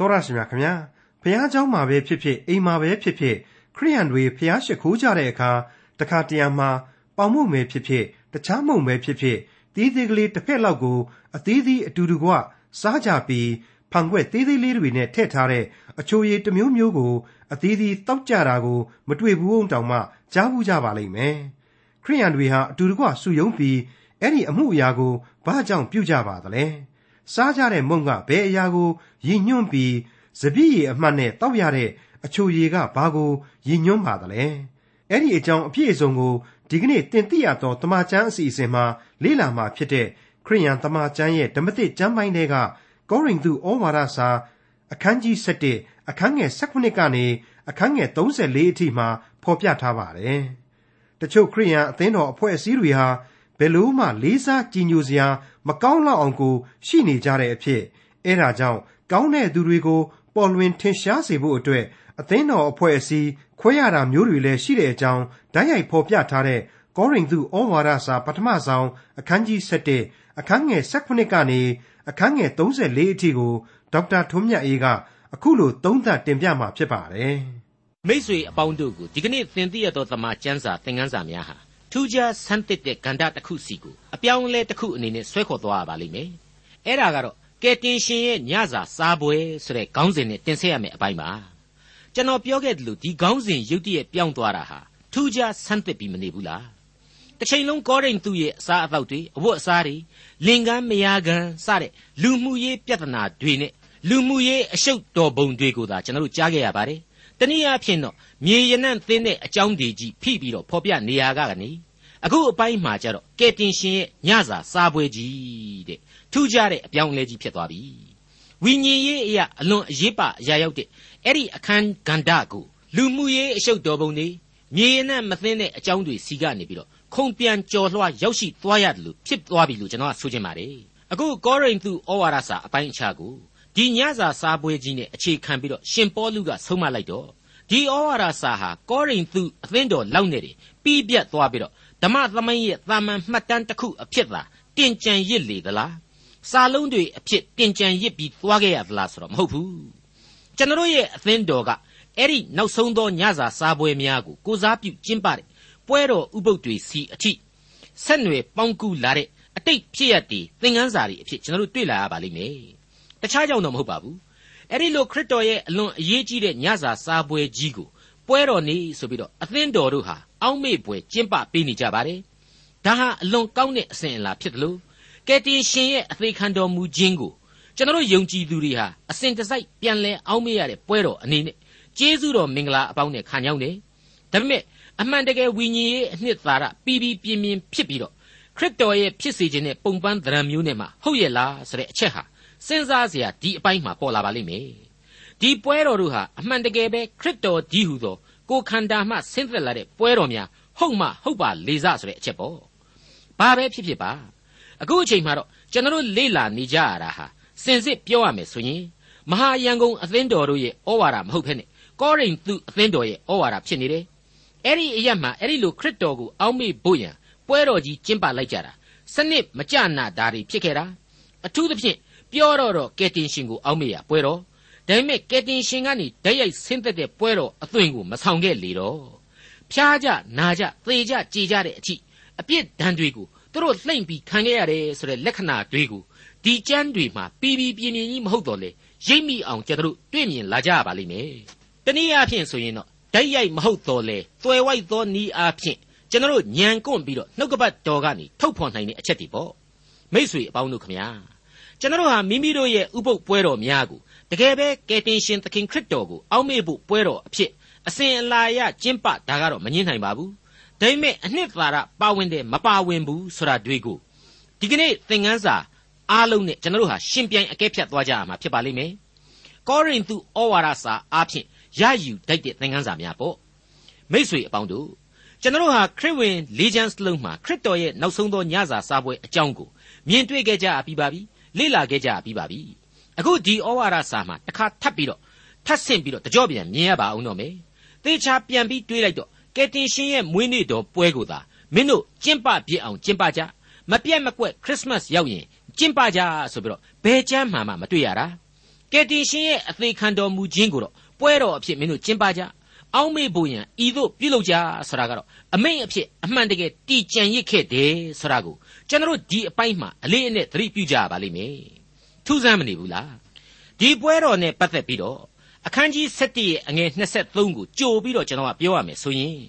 တော်ရရှိမြခင်ဗျာဘုရားเจ้าမှာပဲဖြစ်ဖြစ်အိမ်မှာပဲဖြစ်ဖြစ်ခရိယန်တွေဘုရားရှိခိုးကြတဲ့အခါတခါတရံမှာပေါင်မှုပဲဖြစ်ဖြစ်တခြားမုံပဲဖြစ်ဖြစ်တီးသေးကလေးတစ်ဖက်လောက်ကိုအသေးသေးအတူတူကစားကြပြီးဖန်ခွက်သေးသေးလေးတွေနဲ့ထည့်ထားတဲ့အချိုရည်တစ်မျိုးမျိုးကိုအသေးသေးတောက်ကြတာကိုမတွေ့ဘူးအောင်တောင်မှကြားဘူးကြပါလိမ့်မယ်ခရိယန်တွေဟာအတူတကွစုယုံပြီးအဲ့ဒီအမှုအရာကိုဘာကြောင့်ပြုကြပါသလဲ စားကြတဲ့မုံကဘယ်အရာကိုရည်ညွှန်းပြီးစပြည့်ရည်အမှတ်နဲ့တောက်ရတဲ့အချိုရည်ကဘာကိုရည်ညွှန်းပါသလဲအဲ့ဒီအကြောင်းအပြည့်အစုံကိုဒီကနေ့တင်ပြရသောတမချန်းအစီအစဉ်မှာလေ့လာမှာဖြစ်တဲ့ခရိယန်တမချန်းရဲ့ဓမ္မသစ်ကျမ်းပိုင်းတွေကကောရိန္သုဩဝါဒစာအခန်းကြီး7အခန်းငယ်18ကနေအခန်းငယ်34အထိမှာဖော်ပြထားပါတယ်။တချို့ခရိယန်အသင်းတော်အဖွဲ့အစည်းတွေဟာ ဘယ်လို့မှလေးစားကြည်ညိုစရာမကောင်းလောက်အောင်ကိုရှိနေကြတဲ့အဖြစ်အဲဒါကြောင့်ကောင်းတဲ့သူတွေကို ပေါ်လွင်ထင်ရှားစေဖို့အတွက်အသင်းတော်အဖွဲ့အစည်းခွဲရတာမျိုးတွေလည်းရှိတဲ့အကြောင်းဓာတ်ရိုက်ဖော်ပြထားတဲ့ကောရိန္သုဩဝါဒစာပထမဆုံးအခန်းကြီး7အခန်းငယ်18ကနေအခန်းငယ်34အထိကိုဒေါက်တာထွန်းမြတ်အေးကအခုလိုသုံးသပ်တင်ပြมาဖြစ်ပါတယ်မိษွေအပေါင်းတို့ကိုဒီကနေ့သင်သိရသောသမာကျမ်းစာသင်ခန်းစာများဟာ ထူးခြားဆန်းသစ်တဲ့ကန္တာတစ်ခုစီကိုအပြောင်းအလဲတစ်ခုအနေနဲ့ဆွဲခေါ်သွားရပါလိမ့်မယ်အဲ့ဒါကတော့ကယ်တင်ရှင်ရဲ့ညစာစားပွဲဆိုတဲ့ခေါင်းစဉ်နဲ့တင်ဆက်ရမယ့်အပိုင်းပါကျွန်တော်ပြောခဲ့တယ်လို့ဒီခေါင်းစဉ်ရုတ်တရက်ပြောင်းသွားတာဟာထူးခြားဆန်းသစ်ပြီးမနေဘူးလားတစ်ချိန်လုံးကောရိန္သုရဲ့အစားအသောက်တွေအဝတ်အစားတွေလင်ကန်းမယားကန်းစတဲ့လူမှုရေးပြဿနာတွေနဲ့လူမှုရေးအရှုပ်တော်ပုံတွေကိုသာကျွန်တော်တို့ကြားခဲ့ရပါတယ်တနည်းအားဖြင့်တော့ မြေရနံ့သင်းတဲ့အကြောင်းတွေကြီးဖိပြီးတော့ဖော်ပြနေရကနေအခုအပိုင်းမှာကျတော့ကဲတင်ရှင်ရဲ့ညစာစားပွဲကြီးတဲ့ထူးခြားတဲ့အပြောင်းအလဲကြီးဖြစ်သွားပြီဝိညာဉ်ရေးအရာအလွန်အရေးပါအရာရောက်တဲ့အဲ့ဒီအခန်းကန္တကိုလူမှုရေးအရှုပ်တော်ပုံတွေမြေရနံ့မသင်းတဲ့အကြောင်းတွေစီကနေပြီးတော့ခုံပြန်ကြော်လွှားရောက်ရှိသွားရတယ်လို့ဖြစ်သွားပြီလို့ကျွန်တော်ကဆိုချင်ပါတယ်အခုကောရိန္သုဩဝါဒစာအပိုင်းအခြားကိုဒီညစာစားပွဲကြီးနဲ့အခြေခံပြီးတော့ရှင်ပေါလုကဆုံးမလိုက်တော့ ဒီဩဝါဒစာဟာကောရိန္သုအသင်းတော်လောက်နေတယ်ပြီးပြတ်သွားပြီးတော့ဓမ္မသမိုင်းရဲ့တာမန်မှတ်တမ်းတစ်ခုအဖြစ်သာတင်ကြံရစ်လေသလားစာလုံးတွေအဖြစ်တင်ကြံရစ်ပြီးသွားခဲ့ရသလားဆိုတော့မဟုတ်ဘူးကျွန်တော်ရဲ့အသင်းတော်ကအဲ့ဒီနောက်ဆုံးသောညစာစားပွဲများကိုကိုစားပြုကျင်းပတဲ့ပွဲတော်ဥပုပ်တွေစီအထိဆက်နွယ်ပေါင်းကူလာတဲ့အတိတ်ဖြစ်ရတဲ့သင်ခန်းစာတွေအဖြစ်ကျွန်တော်တို့တွေ့လာရပါလိမ့်မယ်တခြားကြောင့်တော့မဟုတ်ပါဘူး အဲ့ဒီလိုခရစ်တော်ရဲ့အလွန်အရေးကြီးတဲ့ညစာစားပွဲကြီးကိုပွဲတော်နေ့ဆိုပြီးတော့အသင်းတော်တို့ဟာအောက်မေ့ပွဲကျင်းပပေးနေကြပါတယ်ဒါဟာအလွန်ကောင်းတဲ့အစဉ်အလာဖြစ်တယ်လို့ကယ်တင်ရှင်ရဲ့အသေးခံတော်မူခြင်းကိုကျွန်တော်ယုံကြည်သူတွေဟာအစဉ်တစိုက်ပြန်လဲအောက်မေ့ရတဲ့ပွဲတော်အနေနဲ့ကျေးဇူးတော်မင်္ဂလာအပေါင်းနဲ့ခံရောက်နေဒါပေမဲ့အမှန်တကယ်ဝိညာဉ်ရေးအနှစ်သာရပြီးပြီးပြင်းပြင်းဖြစ်ပြီးတော့ခရစ်တော်ရဲ့ဖြစ်စေခြင်းနဲ့ပုံပန်းသဏ္ဍာန်မျိုးနဲ့မှဟုတ်ရဲ့လားဆိုတဲ့အချက်ဟာ စဉ်းစားစရာဒီအပိုင်းမှာပေါ်လာပါလိမ့်မယ်ဒီပွဲတော်တို့ဟာအမှန်တကယ်ပဲခရစ်တော်ကြီးဟူသောကိုခန္ဓာမှဆင်းသက်လာတဲ့ပွဲတော်များဟုတ်မှဟုတ်ပါလေစဆိုတဲ့အချက်ပေါ့ဘာပဲဖြစ်ဖြစ်ပါအခုအချိန်မှာတော့ကျွန်တော်လေ့လာနေကြရတာဟာစင်စစ်ပြောရမယ်ဆိုရင်မဟာယံကုန်အသင်းတော်တို့ရဲ့ဩဝါဒမဟုတ်ဖ ೇನೆ ကောရိန္သုအသင်းတော်ရဲ့ဩဝါဒဖြစ်နေတယ်အဲ့ဒီအရက်မှာအဲ့ဒီလိုခရစ်တော်ကိုအောက်မေ့ဖို့ရန်ပွဲတော်ကြီးကျင်းပလိုက်ကြတာစနစ်မကြနာတာတွေဖြစ်ခဲ့တာအထူးသဖြင့် ပြောတော့တော့ကယ်တင်ရှင်ကိုအောက်မေ့ရပွဲတော်ဒါပေမဲ့ကယ်တင်ရှင်ကနေဓာတ်ရိုက်ဆင်းသက်တဲ့ပွဲတော်အသွင်ကိုမဆောင်ခဲ့လေတော့ဖျားကြနာကြသေကြကြည်ကြတဲ့အထိအပြစ်ဒဏ်တွေကိုသူတို့လှိမ့်ပြီးခံခဲ့ရတယ်ဆိုတဲ့လက္ခဏာတွေကိုဒီကျမ်းတွေမှာပြီးပြီးပြင်းပြင်းကြီးမဟုတ်တော့လေရိပ်မိအောင်ကျွန်တော်တို့တွေ့မြင်လာကြရပါလိမ့်မယ်တနည်းအားဖြင့်ဆိုရင်တော့ဓာတ်ရိုက်မဟုတ်တော့လေသွယ်ဝိုက်သောနီးအားဖြင့်ကျွန်တော်တို့ညံကွန့်ပြီးတော့နှုတ်ကပတ်တော်ကနေထုတ်ဖော်နိုင်တဲ့အချက်တွေပေါ့မိษွေအပေါင်းတို့ခမညာ ကျွန်တော်ဟာမိမိတို့ရဲ့ဥပုပ်ပွဲတော်များကိုတကယ်ပဲကယ်တင်ရှင်သခင်ခရစ်တော်ကိုအောက်မေ့ဖို့ပွဲတော်အဖြစ်အစဉ်အလာရကျင့်ပဒါကတော့မငင်းနိုင်ပါဘူးဒါပေမဲ့အနှစ်သာရပါဝင်တယ်မပါဝင်ဘူးဆိုတာတွေ့ကိုဒီကနေ့သင်ခန်းစာအားလုံးနဲ့ကျွန်တော်တို့ဟာရှင်ပြိုင်အကဲဖြတ်သွားကြရမှာဖြစ်ပါလိမ့်မယ်ကောရိန္သုဩဝါဒစာအားဖြင့်ရယူတတ်တဲ့သင်ခန်းစာများပေါ့မိษွေအပေါင်းတို့ကျွန်တော်ဟာခရစ်ဝင်လေဂျန်စလုံးမှာခရစ်တော်ရဲ့နောက်ဆုံးသောညစာစားပွဲအကြောင်းကိုမြင်တွေ့ခဲ့ကြပြီးပါပြီ လေ့လာခဲ့ကြပြီးပါပြီအခုဒီဩဝါဒစာမှာတစ်ခါထပ်ပြီးတော့ထပ်ဆင့်ပြီးတော့တကြော့ပြန်မြင်ရပါအောင်တော့မယ်သေချာပြန်ပြီးတွေးလိုက်တော့ကယ်တင်ရှင်ရဲ့မွေးနေ့တော်ပွဲကိုသာမင်းတို့ကျင့်ပပြစ်အောင်ကျင့်ပကြမပြတ်မကွက်ခရစ်စမတ်ရောက်ရင်ကျင့်ပကြဆိုပြီးတော့ဘယ်ကျမ်းမှမှမတွေ့ရတာကယ်တင်ရှင်ရဲ့အသေးခံတော်မူခြင်းကိုတော့ပွဲတော်အဖြစ်မင်းတို့ကျင်းပကြအောက်မေ့ဖို့ရန်ဤသို့ပြုလုပ်ကြဆိုတာကတော့အမိန့်အဖြစ်အမှန်တကယ်တည်ကြံရစ်ခဲ့တယ်ဆိုတာကို ကျွန်တော်ဒီအပိုင်းမှာအလေးအနက်သတိပြုကြပါလိမ့်မယ်ထူးဆန်းမနေဘူးလားဒီပွဲတော်နဲ့ပတ်သက်ပြီးတော့အခန်းကြီး7ရဲ့အငယ်23ကိုကြိုပြီးတော့ကျွန်တော်ကပြောရမယ်ဆိုရင်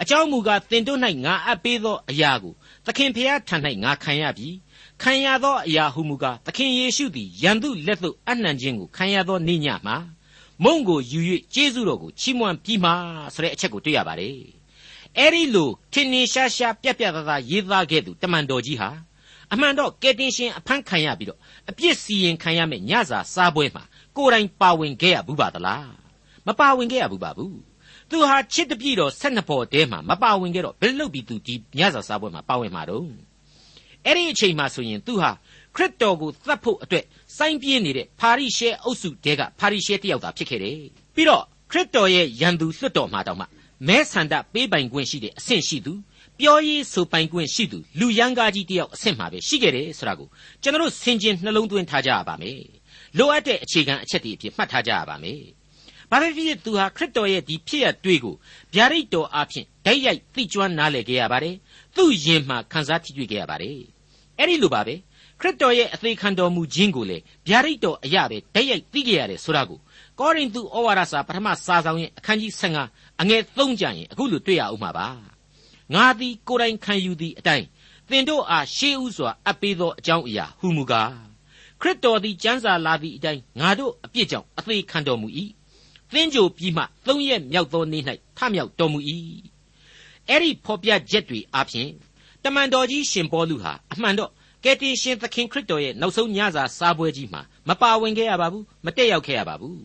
အကြောင်းမူကားတင်တို့၌ငါအပ်ပေးသောအရာကိုသခင်ဖျားထံ၌ငါခံရပြီခံရသောအရာဟုမူကားသခင်ယေရှုသည်ယံသူလက်သို့အနှံခြင်းကိုခံရသောနေ့ညမှာမုံကိုယူ၍ကျေးဇူးတော်ကိုချီးမွမ်းပြီးမှဆိုတဲ့အချက်ကိုတွေ့ရပါတယ် အဲ့ဒီလိုထင်ထင်ရှားရှားပြက်ပြက်သားသားရေးသားခဲ့သူတမန်တော်ကြီးဟာအမှန်တော့ကယ်တင်ရှင်အဖမ်းခံရပြီးတော့အပြစ်စီရင်ခံရမယ့်ညစာစားပွဲမှာကိုယ်တိုင်ပါဝင်ခဲ့ရဘူးပါသလားမပါဝင်ခဲ့ရဘူးပါဘူးသူဟာချစ်တပြည့်တော်၁၂ပေါ်တဲမှာမပါဝင်ခဲ့တော့ဘယ်လုပ်ပြီးသူဒီညစာစားပွဲမှာပါဝင်မှာတော့အဲ့ဒီအချိန်မှာဆိုရင်သူဟာခရစ်တော်ကိုသတ်ဖို့အတွက်စိုင်းပြင်းနေတဲ့ဖာရိရှဲအုပ်စုတဲကဖာရိရှဲတယောက်သာဖြစ်ခဲ့တယ်ပြီးတော့ခရစ်တော်ရဲ့ယံသူလွတ်တော်မှာတောင်မှ မဲဆန္ဒပေးပိုင်ခွင့်ရှိတဲ့အဆင့်ရှိသူပြောရေးဆိုပိုင်ခွင့်ရှိသူလူရန်ကားကြီးတယောက်အဆင့်မှာပဲရှိခဲ့တယ်ဆိုတာကိုကျွန်တော်ဆင်ခြင်နှလုံးသွင်းထားကြရပါမယ်လိုအပ်တဲ့အခြေခံအချက်တွေအဖြစ်မှတ်ထားကြရပါမယ်ဘာပဲဖြစ်ဖြစ်သူဟာခရစ်တော်ရဲ့ဒီဖြစ်ရတွေ့ကိုဗျာဒိတ်တော်အဖြစ်ဓာတ်ရိုက်သိကျွမ်းနားလည်ခဲ့ရပါတယ်သူ့ယင်မှာခန်းစားထိတွေ့ခဲ့ရပါတယ်အဲ့ဒီလိုပါပဲ ခရစ်တော်ရဲ့အသေးခံတော်မူခြင်းကိုလေဗျာဒိတ်တော်အရာပဲဓာတ်ရိုက်သိခဲ့ရတယ်ဆိုတာကိုကောရိန္သုဩဝါဒစာပထမစာဆောင်ရဲ့အခန်းကြီး15အငယ်3ကျရင်အခုလိုတွေ့ရအောင်မှာပါငါသည်ကိုယ်တိုင်ခံယူသည့်အတိုင်းသင်တို့အားရှေးဥစွာအပ်ပေးသောအကြောင်းအရာဟူမူကားခရစ်တော်သည်ကျမ်းစာလာသည့်အတိုင်းငါတို့အပြစ်ကြောင့်အသေးခံတော်မူ၏သင်ကြိုပြီးမှသုံးရက်မြောက်သောနေ့၌ထမြောက်တော်မူ၏အဲ့ဒီဖော်ပြချက်တွေအပြင်တမန်တော်ကြီးရှင်ပေါလုဟာအမှန်တော့ ကယ်တင်ရှင်သခင်ခရစ်တော်ရဲ့နောက်ဆုံးညစာစားပွဲကြီးမှာမပါဝင်ခဲ့ရပါဘူးမတက်ရောက်ခဲ့ရပါဘူး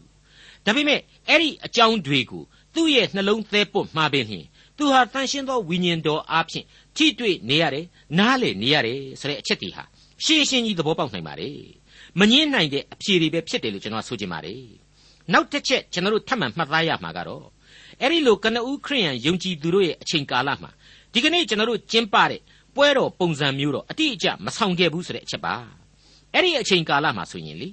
ဒါပေမဲ့အဲ့ဒီအကြောင်းတွေကိုသူ့ရဲ့နှလုံးသဲပွတ်မှားပင်လျှင်သူဟာတန်ရှင်းသောဝိညာဉ်တော်အားဖြင့်ထိတွေ့နေရတယ်နားလေနေရတယ်ဆိုတဲ့အချက်တွေဟာရှင်းရှင်းကြီးသဘောပေါက်နိုင်ပါတယ်မငင်းနိုင်တဲ့အဖြေတွေပဲဖြစ်တယ်လို့ကျွန်တော်ဆိုချင်ပါတယ်နောက်တစ်ချက်ကျွန်တော်တို့ထပ်မံမှတ်သားရမှာကတော့အဲ့ဒီလိုကနဦးခရိယန်ယုံကြည်သူတို့ရဲ့အချိန်ကာလမှာဒီကနေ့ကျွန်တော်တို့ကျင်းပတဲ့ ပွဲတော်ပုံစံမျိုးတော့အတိအကျမဆောင်ခဲ့ဘူးဆိုတဲ့အချက်ပါအဲ့ဒီအချိန်ကာလမှာဆိုရင်လေ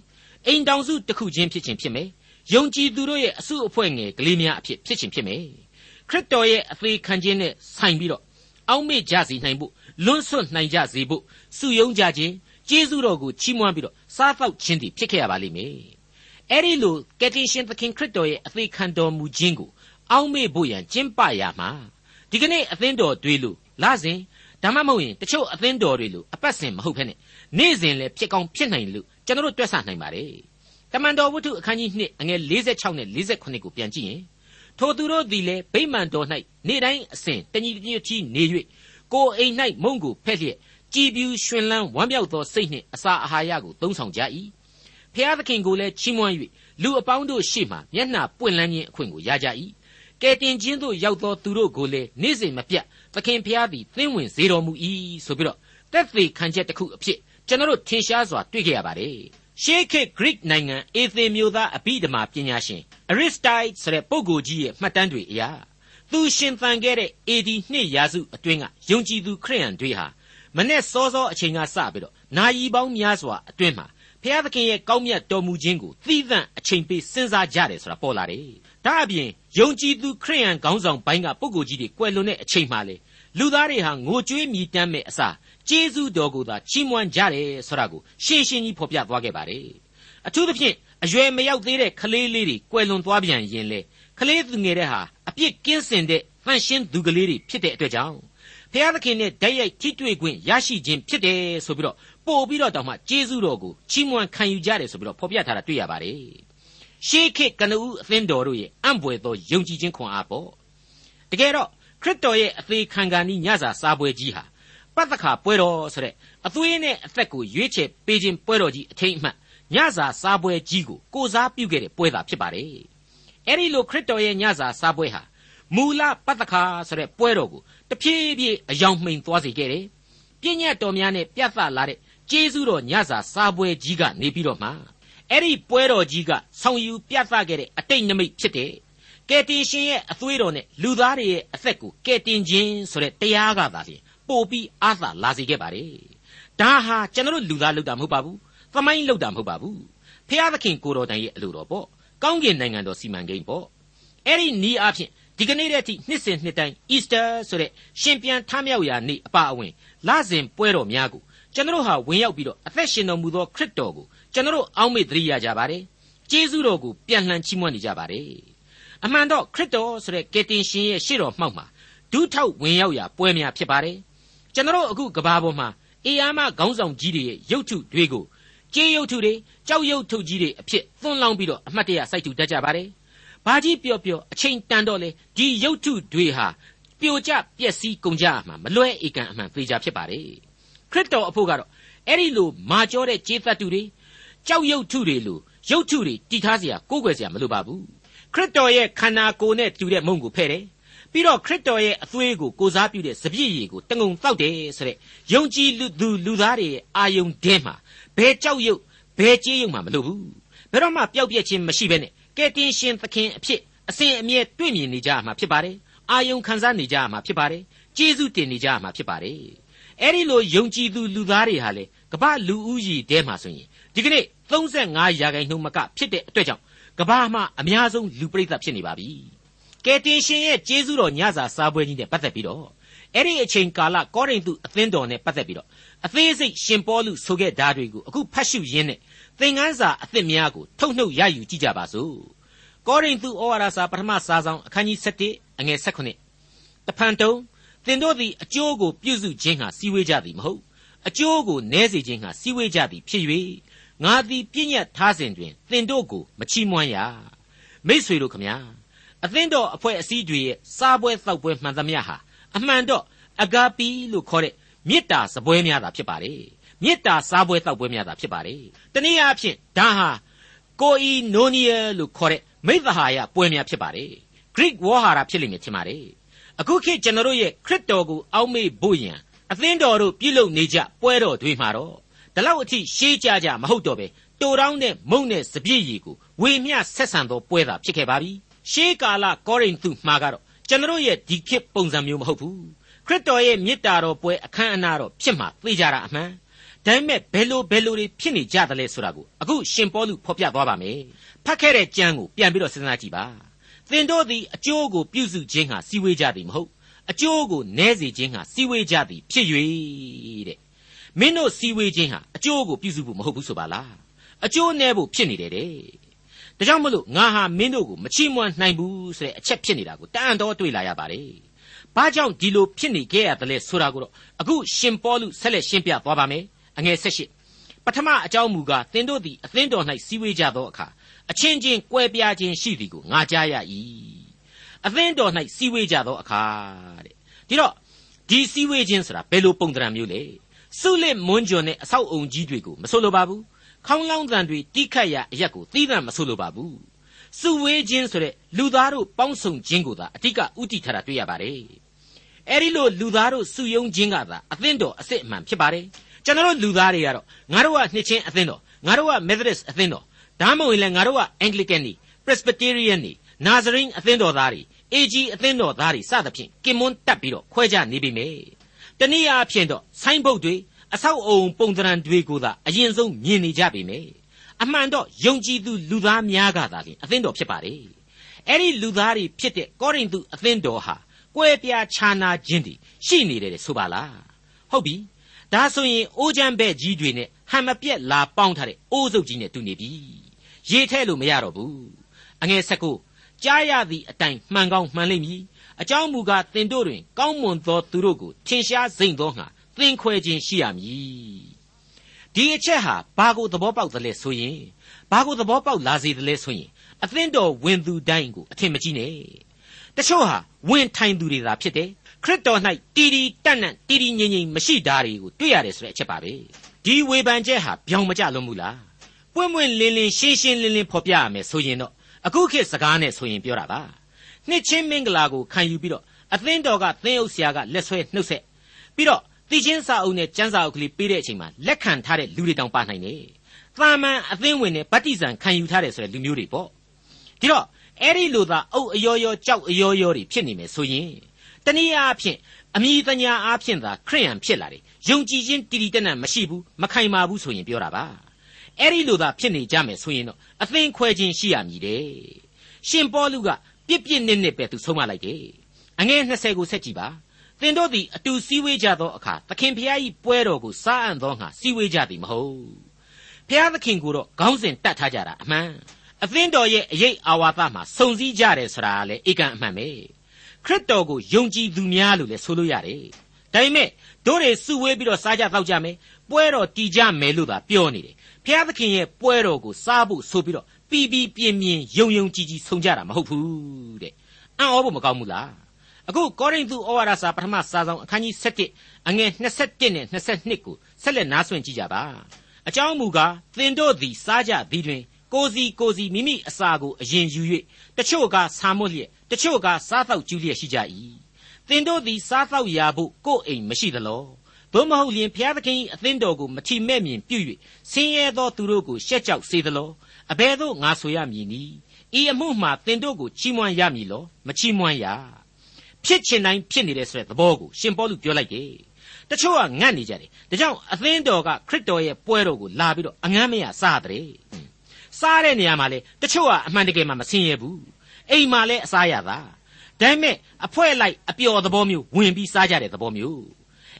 အိမ်တောင်စုတစ်ခုချင်းဖြစ်ချင်းဖြစ်မယ်ယုံကြည်သူတို့ရဲ့အစုအဖွဲ့ငယ်ကလေးများအဖြစ်ဖြစ်ချင်းဖြစ်မယ်ခရစ်တော်ရဲ့အသေးခံခြင်းနဲ့ဆိုင်ပြီးတော့အောက်မေ့ကြစီနိုင်ဖို့လွန်းဆွတ်နိုင်ကြစေဖို့စုယုံကြခြင်းကျေးဇူးတော်ကိုချီးမွမ်းပြီးတော့စားသောက်ခြင်းတည်ဖြစ်ခဲ့ရပါလိမ့်မယ်အဲ့ဒီလိုကယ်တင်ရှင်သခင်ခရစ်တော်ရဲ့အသေးခံတော်မူခြင်းကိုအောက်မေ့ဖို့ရန်ကျင့်ပရမှာဒီကနေ့အသင်းတော်တွေလို့လာစဉ် ဒါမှမဟုတ်ရင်တချို့အသင်းတော်တွေလို့အပတ်စဉ်မဟုတ်ဖ ೇನೆ နေ့စဉ်လည်းဖြစ်ကောင်းဖြစ်နိုင်လို့ကျွန်တော်တို့တွက်ဆနိုင်ပါတယ်တမန်တော်ဝတ္ထုအခန်းကြီး2အငယ်46နဲ့48ကိုပြန်ကြည့်ရင်ထိုသူတို့သည်လည်းဗိမာန်တော်၌နေ့တိုင်းအစဉ်တညီတညွတ်ကြီးနေ၍ကိုယ်အိမ်၌မုံကိုဖက်လျက်ကြည်ပြူရွှင်လန်းဝမ်းမြောက်သောစိတ်နှင့်အစာအာဟာရကိုသုံးဆောင်ကြ၏ဖျားသခင်ကိုလည်းချီးမွမ်း၍လူအပေါင်းတို့ရှေ့မှမျက်နှာပွင့်လန်းခြင်းအခွင့်ကိုရကြ၏ကဲတင်ခြင်းသို့ရောက်သောသူတို့ကိုလည်းနေ့စဉ်မပြတ် သခင်ဖျားသည်သင်းဝင်စေတော်မူ၏ဆိုပြီးတော့တက်သေးခံချက်တစ်ခုအဖြစ်ကျွန်တော်တို့ထင်ရှားစွာတွေ့ကြရပါတယ်ရှေးခေတ် Greek နိုင်ငံအေသင်မျိုးသားအဘိဓမ္မာပညာရှင် Aristotle ဆိုတဲ့ပုဂ္ဂိုလ်ကြီးရဲ့မှတ်တမ်းတွေအရသူရှင်သန်ခဲ့တဲ့ AD နှစ်ရာစုအတွင်းကယုံကြည်သူခရိယန်တွေဟာမနေ့စောစောအချိန်ကစပြီးတော့နာယီပေါင်းများစွာအတွင်းမှာဖျားသခင်ရဲ့ကောင်းမြတ်တော်မူခြင်းကိုသီးသန့်အချိန်ပေးစဉ်းစားကြတယ်ဆိုတာပေါ်လာတယ်။ ဒါအပြင်ယုံကြည်သူခရိယန်ခေါင်းဆောင်ပိုင်းကပုဂ္ဂိုလ်ကြီးတွေကွယ်လွန်တဲ့အချိန်မှလေလူသားတွေဟာငိုကြွေးမြည်တမ်းမဲ့အစားကျေးဇူးတော်ကိုသာချီးမွမ်းကြတယ်ဆိုတာကိုရှင်းရှင်းကြီးဖော်ပြသွားခဲ့ပါတယ်။အထူးသဖြင့်အရွယ်မရောက်သေးတဲ့ကလေးလေးတွေကွယ်လွန်သွားပြန်ရင်လေကလေးသူငယ်တဲ့ဟာအပြစ်ကင်းစင်တဲ့ဖန်ရှင်းသူကလေးတွေဖြစ်တဲ့အတွက်ကြောင့်ဖျားသခင်နဲ့ဓာတ်ရိုက်ထိတွေ့ခွင့်ရရှိခြင်းဖြစ်တယ်ဆိုပြီးတော့ပို့ပြီးတော့တောင်မှကျေးဇူးတော်ကိုချီးမွမ်းခံယူကြတယ်ဆိုပြီးတော့ဖော်ပြထားတာတွေ့ရပါတယ်။ ရှေးခေတ်ကနဦးအသင်းတော်တို့ရဲ့အံ့ဘွယ်သောယုံကြည်ခြင်းခွန်အားပေါ့။တကယ်တော့ခရစ်တော်ရဲ့အသေးခံကန်ဤညစာစားပွဲကြီးဟာပတ်သက်ခါပွဲတော်ဆိုတဲ့အသွေးနဲ့အသက်ကိုရွေးချယ်ပေးခြင်းပွဲတော်ကြီးအထိတ်အမှတ်ညစာစားပွဲကြီးကိုကိုစားပြုခဲ့တဲ့ပွဲသာဖြစ်ပါတယ်။အဲဒီလိုခရစ်တော်ရဲ့ညစာစားပွဲဟာမူလပတ်သက်ခါဆိုတဲ့ပွဲတော်ကိုတဖြည်းဖြည်းအယောင်မှိန်သွားစေခဲ့တယ်။ပြည့်ညတ်တော်များနဲ့ပြတ်သလာတဲ့ကျေးဇူးတော်ညစာစားပွဲကြီးကနေပြီးတော့မှ အဲ့ဒီပွဲတော်ကြီးကဆောင်ယူပြသခဲ့တဲ့အတိတ်နမိတ်ဖြစ်တဲ့ကယ်တင်ရှင်ရဲ့အသွေးတော်နဲ့လူသားတွေရဲ့အသက်ကိုကယ်တင်ခြင်းဆိုတဲ့တရားကသာလျှင်ပို့ပြီးအားသာလာစေခဲ့ပါတယ်။ဒါဟာကျွန်တော်လူသားလုပ်တာမဟုတ်ပါဘူး။သမိုင်းလုပ်တာမဟုတ်ပါဘူး။ဖျားသခင်ကိုတော်တိုင်ရဲ့အလိုတော်ပေါ့ကောင်းကင်နိုင်ငံတော်စီမံကိန်းပေါ့အဲ့ဒီနီးအားဖြင့်ဒီကနေ့တည်းအထိနှစ်စဉ်နှစ်တိုင်း Easter ဆိုတဲ့ရှင်ပြန်ထမြောက်ရာနေ့အပါအဝင်လစဉ်ပွဲတော်များကိုကျွန်တော်ဟာဝင်ရောက်ပြီးတော့အသက်ရှင်တော်မူသောခရစ်တော်ကို ကျွန်တော်အောက်မေ့သတိရကြပါတယ်ကျေးဇူးတော်ကိုပြန်လှန်ချီးမွမ်းနေကြပါတယ်အမှန်တော့ခရစ်တော်ဆိုတဲ့ကယ်တင်ရှင်ရဲ့ရှေ့တော်မှောက်မှာဒုထောက်ဝင်ရောက်ရာပွဲများဖြစ်ပါတယ်ကျွန်တော်အခုကဘာပေါ်မှာအေယာမခေါင်းဆောင်ကြီးတွေရဲ့ရုပ်ထုတွေကိုကြေးရုပ်ထုတွေကြောက်ရုပ်ထုကြီးတွေအဖြစ်သွန်းလောင်းပြီးတော့အမှတ်တရစိုက်ထူတတ်ကြပါတယ်ဘာကြီးပြောပြောအချိန်တန်တော့လေဒီရုပ်ထုတွေဟာပြိုကျပျက်စီးကုန်ကြမှာမလွဲဧကန်အမှန်သေးကြဖြစ်ပါတယ်ခရစ်တော်အဖို့ကတော့အဲ့ဒီလိုမာကျောတဲ့ကြေးသတ္တုတွေ ကြောက်ရုပ်ထုတွေလိုရုပ်ထုတွေတီထားเสียကိုးကွယ်เสียမလိုပါဘူးခရစ်တော်ရဲ့ခန္ဓာကိုယ်နဲ့တူတဲ့မုံကိုဖဲ့တယ်ပြီးတော့ခရစ်တော်ရဲ့အသွေးကိုကိုစားပြုတဲ့စပြည့်ရည်ကိုတငုံတောက်တယ်ဆိုတဲ့ယုံကြည်လူသူလူသားတွေရဲ့အာယုံတဲမှာဘယ်ကြောက်ရွံ့ဘယ်ကြေးရုံမှမလိုဘူးဘယ်တော့မှပျောက်ပြက်ခြင်းမရှိဘဲနဲ့ကဲတင်ရှင်သခင်အဖြစ်အစဉ်အမြဲတွေ့မြင်နေကြရမှာဖြစ်ပါတယ်အာယုံခံစားနေကြရမှာဖြစ်ပါတယ်ကျေးဇူးတင်နေကြရမှာဖြစ်ပါတယ် အဲ့ဒီလိုယုံကြည်သူလူသားတွေဟာလေကမ္ဘာလူဦးရေတဲမှာဆိုရင်ဒီကနေ့35ရာခိုင်နှုန်းမကဖြစ်တဲ့အတွက်ကြောင့်ကမ္ဘာမှာအများဆုံးလူပြိဿဖြစ်နေပါပြီကယ်တင်ရှင်ရဲ့ကျေးဇူးတော်ညစာစားပွဲကြီးနဲ့ပတ်သက်ပြီးတော့အဲ့ဒီအချိန်ကာလကောရိန္သုအသင်းတော်နဲ့ပတ်သက်ပြီးတော့အသေးစိတ်ရှင်ပေါလုဆိုခဲ့ဓာတ်တွေကိုအခုဖတ်ရှုရင်းနဲ့သင်ခန်းစာအသစ်များကိုထုတ်နှုတ်ရယူကြည့်ကြပါစို့ကောရိန္သုဩဝါဒစာပထမစာဆောင်အခန်းကြီး7အငယ်16တဖန်တုံး သင်တို့သည်အကျိုးကိုပြုစုခြင်းဟာစီဝေးကြသည်မဟုတ်အကျိုးကိုနည်းစေခြင်းဟာစီဝေးကြသည်ဖြစ်၍ငါသည်ပြည့်ညတ်ထားစဉ်တွင်သင်တို့ကိုမချီးမွမ်းရမိษွေတို့ခမညာအသင်းတော်အဖွဲ့အစည်းတွေရဲ့စားပွဲတောက်ပွဲမှန်သမျှဟာအမှန်တော့အဂါပီလို့ခေါ်တဲ့မေတ္တာစပွဲများတာဖြစ်ပါတယ်မေတ္တာစားပွဲတောက်ပွဲများတာဖြစ်ပါတယ်တနည်းအားဖြင့်ဒါဟာကိုအီနိုနီယာလို့ခေါ်တဲ့မိသဟာယပွဲများဖြစ်ပါတယ် Greek ဝေါ်ဟာရဖြစ်လိမ့်မယ်ထင်ပါတယ် အခုခေတ်ကျွန်တော်တို့ရဲ့ခရစ်တော်ကိုအောက်မေ့ဖို့ရန်အသင်းတော်တို့ပြုလုပ်နေကြပွဲတော်တွေမှာတော့ဒီလောက်အထိရှေးကြကြမဟုတ်တော့ပဲတိုတောင်းတဲ့မုံနဲ့စပြည့်ရီကိုဝေမျှဆက်ဆံသောပွဲသာဖြစ်ခဲ့ပါပြီရှေးကာလကောရိန္သုမှာကတော့ကျွန်တော်ရဲ့ဒီခေတ်ပုံစံမျိုးမဟုတ်ဘူးခရစ်တော်ရဲ့မေတ္တာတော်ပွဲအခမ်းအနားတော်ဖြစ်မှာသိကြတာအမှန်ဒါပေမဲ့ဘယ်လိုဘယ်လိုတွေဖြစ်နေကြသလဲဆိုတာကိုအခုရှင်ပေါလုဖော်ပြသွားပါမယ်ဖတ်ခဲ့တဲ့ကျမ်းကိုပြန်ပြီးတော့စဉ်းစားကြည့်ပါ သင်တို့သည်အကျိုးကိုပြုစုခြင်းဟာစီဝေးကြသည်မဟုတ်အကျိုးကိုနည်းစေခြင်းဟာစီဝေးကြသည်ဖြစ်၍တဲ့မင်းတို့စီဝေးခြင်းဟာအကျိုးကိုပြုစုဖို့မဟုတ်ဘူးဆိုပါလားအကျိုးနည်းဖို့ဖြစ်နေတယ်တဲ့ဒါကြောင့်မလို့ငါဟာမင်းတို့ကိုမချီးမွမ်းနိုင်ဘူးဆိုတဲ့အချက်ဖြစ်နေတာကိုတန်တော်တွေ့လာရပါတယ်ဘာကြောင့်ဒီလိုဖြစ်နေခဲ့ရတယ်လဲဆိုတာကိုတော့အခုရှင်ပေါလုဆက်လက်ရှင်းပြသွားပါမယ်အငယ်၁၈ပထမအကြောင်းမူကားသင်တို့သည်အသင်းတော်၌စီဝေးကြသောအခါ အချင်းချင်းကွဲပြားခြင်းရှိသည်ကိုငါကြားရ၏အသင်းတော်၌စီဝေးကြသောအခါတဲ့ဒီတော့ဒီစီဝေးခြင်းဆိုတာဘယ်လိုပုံသဏ္ဍာန်မျိုးလဲစုလစ်မွန်းကြွန်တဲ့အဆောက်အုံကြီးတွေကိုမဆိုလိုပါဘူးခေါင်းလောင်းတန်တွေတိခတ်ရအရက်ကိုသီးသန့်မဆိုလိုပါဘူးစုဝေးခြင်းဆိုတဲ့လူသားတို့ပေါင်းစုံခြင်းကိုသာအတိကဥတီထားတာတွေ့ရပါတယ်အဲ့ဒီလိုလူသားတို့စုယုံခြင်းကသာအသင်းတော်အစ်စ်အမှန်ဖြစ်ပါတယ်ကျွန်တော်တို့လူသားတွေကတော့ငါတို့ကနှစ်ချင်းအသင်းတော်ငါတို့က Methodist အသင်းတော် ဒါမှမဟုတ်ရင်လည်းငါတို့က Anglican နေ Presbyterian နေ Nazarene အသင်းတော်သားတွေ AG အသင်းတော်သားတွေစသဖြင့်ကင်မွန်းတက်ပြီးတော့ခွဲခြားနေပြီမေတနည်းအားဖြင့်တော့ဆိုင်းဘုတ်တွေအဆောက်အုံပုံသဏ္ဍာန်တွေကိုသာအရင်ဆုံးမြင်နေကြပြီမေအမှန်တော့ယုံကြည်သူလူသားများကသာလျှင်အသင်းတော်ဖြစ်ပါလေအဲ့ဒီလူသားတွေဖြစ်တဲ့ကောရိန္သုအသင်းတော်ဟာကွဲပြားခြားနာခြင်းတည်ရှိနေတယ်ဆိုပါလားဟုတ်ပြီဒါဆိုရင်အိုးချမ်းဘဲ့ကြီးတွေနဲ့ ဟန်မပြက်လာပေါင်းထားတဲ့အိုးစုပ်ကြီးနဲ့တူနေပြီရေထဲလို့မရတော့ဘူးအငယ်၁၉ကြားရသည့်အတိုင်းမှန်ကောင်းမှန်လိမ့်မည်အကြောင်းမူကားတင်တို့တွင် ကောင်းမွန်သောသူတို့ကိုထင်ရှားစိမ့်သောငါသင်ခွဲခြင်းရှိရမည်ဒီအချက်ဟာဘာကိုသဘောပေါက်သလဲဆိုရင်ဘာကိုသဘောပေါက်လာစေသလဲဆိုရင်အသင်းတော်ဝင်သူတိုင်းကိုအထင်မကြီးနဲ့တချို့ဟာဝင်ထိုင်သူတွေသာဖြစ်တယ်ခရစ်တော်၌တီတီတန့်တန့်တီတီငြိမ်ငြိမ်မရှိတာတွေကိုတွေ့ရတယ်ဆိုတဲ့အချက်ပါပဲ ဒီဝေဖန်ချက်ဟာပြောင်မကြလို့မူလားပွင့်ပွင့်လင်းလင်းရှင်းရှင်းလင်းလင်းဖော်ပြရမယ်ဆိုရင်တော့အခုခေတ်စကားနဲ့ဆိုရင်ပြောတာပါနှစ်ချင်းမင်္ဂလာကိုခံယူပြီးတော့အသင်းတော်ကသင်းအုပ်ဆရာကလက်ဆွဲနှုတ်ဆက်ပြီးတော့တိချင်းစာအုပ်နဲ့ကျမ်းစာအုပ်ကလေးပေးတဲ့အချိန်မှာလက်ခံထားတဲ့လူတွေတောင်ပါနိုင်တယ်သာမန်အသင်းဝင်နဲ့ဗတ္တိဇံခံယူထားတယ်ဆိုတဲ့လူမျိုးတွေပေါ့ဒီတော့အဲ့ဒီလိုသာအုပ်အယောယောကြောက်အယောယောတွေဖြစ်နေမယ်ဆိုရင်တနည်းအားဖြင့် အမိတညာအားဖြင့်သာခရိယံဖြစ်လာတယ်ယုံကြည်ခြင်းတည်တည်တတ်တတ်မရှိဘူးမခိုင်မာဘူးဆိုရင်ပြောတာပါအဲ့ဒီလိုသာဖြစ်နေကြမယ်ဆိုရင်တော့အသင်ခွဲခြင်းရှိရမည်တဲ့ရှင်ပေါလုကပြစ်ပြစ်နစ်နစ်ပဲသူဆုံးမလိုက်တယ်အငယ်20ကိုဆက်ကြည့်ပါသင်တို့သည်အတူစည်းဝေးကြသောအခါသခင်ဖျား၏ပွဲတော်ကိုစားအံ့သောငါစည်းဝေးကြသည်မဟုတ်ဖျားသခင်ကိုတော့ခေါင်းစဉ်တတ်ထားကြတာအမှန်အသင်းတော်ရဲ့အရေးအာဝါသမှာစုံစည်းကြတယ်ဆိုတာလည်းဧကန်အမှန်ပဲ ခရစ်တော်ကိုယုံကြည်သူများလို့လည်းဆိုလို့ရတယ်ဒါပေမဲ့တို့တွေစုဝေးပြီးတော့စားကြတောက်ကြမယ်ပွဲတော်တည်ကြမယ်လို့သာပြောနေတယ်ဖျားသခင်ရဲ့ပွဲတော်ကိုစားဖို့ဆိုပြီးတော့ပီပီပြင်းပြင်းယုံယုံကြည်ကြည်ဆုံးကြတာမဟုတ်ဘူးတဲ့အံ့ဩဖို့မကောင်းဘူးလားအခုကောရိန္သုဩဝါဒစာပထမစာဆောင်အခန်းကြီး7အငယ်21နဲ့22ကိုဆက်လက်နားဆွင့်ကြည့်ကြပါအကြောင်းမူကားသင်တို့သည်စားကြသည်တွင်ကိုစီကိုစီမိမိအစာကိုအရင်ယူ၍တချို့ကဆာမွတ်လျက် တချို့ကစားတော့ကျူးလျက်ရှိကြ၏သင်တို့သည်စားတော့ရာဖို့ကိုယ်အိမ်မရှိသလောသို့မဟုတ်လျင်ဘုရားသခင်၏အသင်းတော်ကိုမထီမဲ့မြင်ပြု၍ဆင်းရဲသောသူတို့ကိုရှက်ကြောက်စေသလောအဘယ်သို့ငါဆိုရမည်နည်းဤအမှုမှာသင်တို့ကိုချီးမွမ်းရမည်လောမချီးမွမ်းရဖြစ်ချင်တိုင်းဖြစ်နေတဲ့ဆိုတဲ့သဘောကိုရှင်ပေါလုပြောလိုက်တယ်တချို့ကငတ်နေကြတယ်ဒါကြောင့်အသင်းတော်ကခရစ်တော်ရဲ့ပွဲတော်ကိုလာပြီးတော့အငမ်းမရစားတဲ့စားတဲ့နေရာမှာလေတချို့ကအမှန်တကယ်မှမဆင်းရဲဘူး အိမ်မှာလည်းအစားရတာဒါပေမဲ့အဖွဲလိုက်အပျော်သဘောမျိုးဝင်ပြီးစားကြတဲ့သဘောမျိုး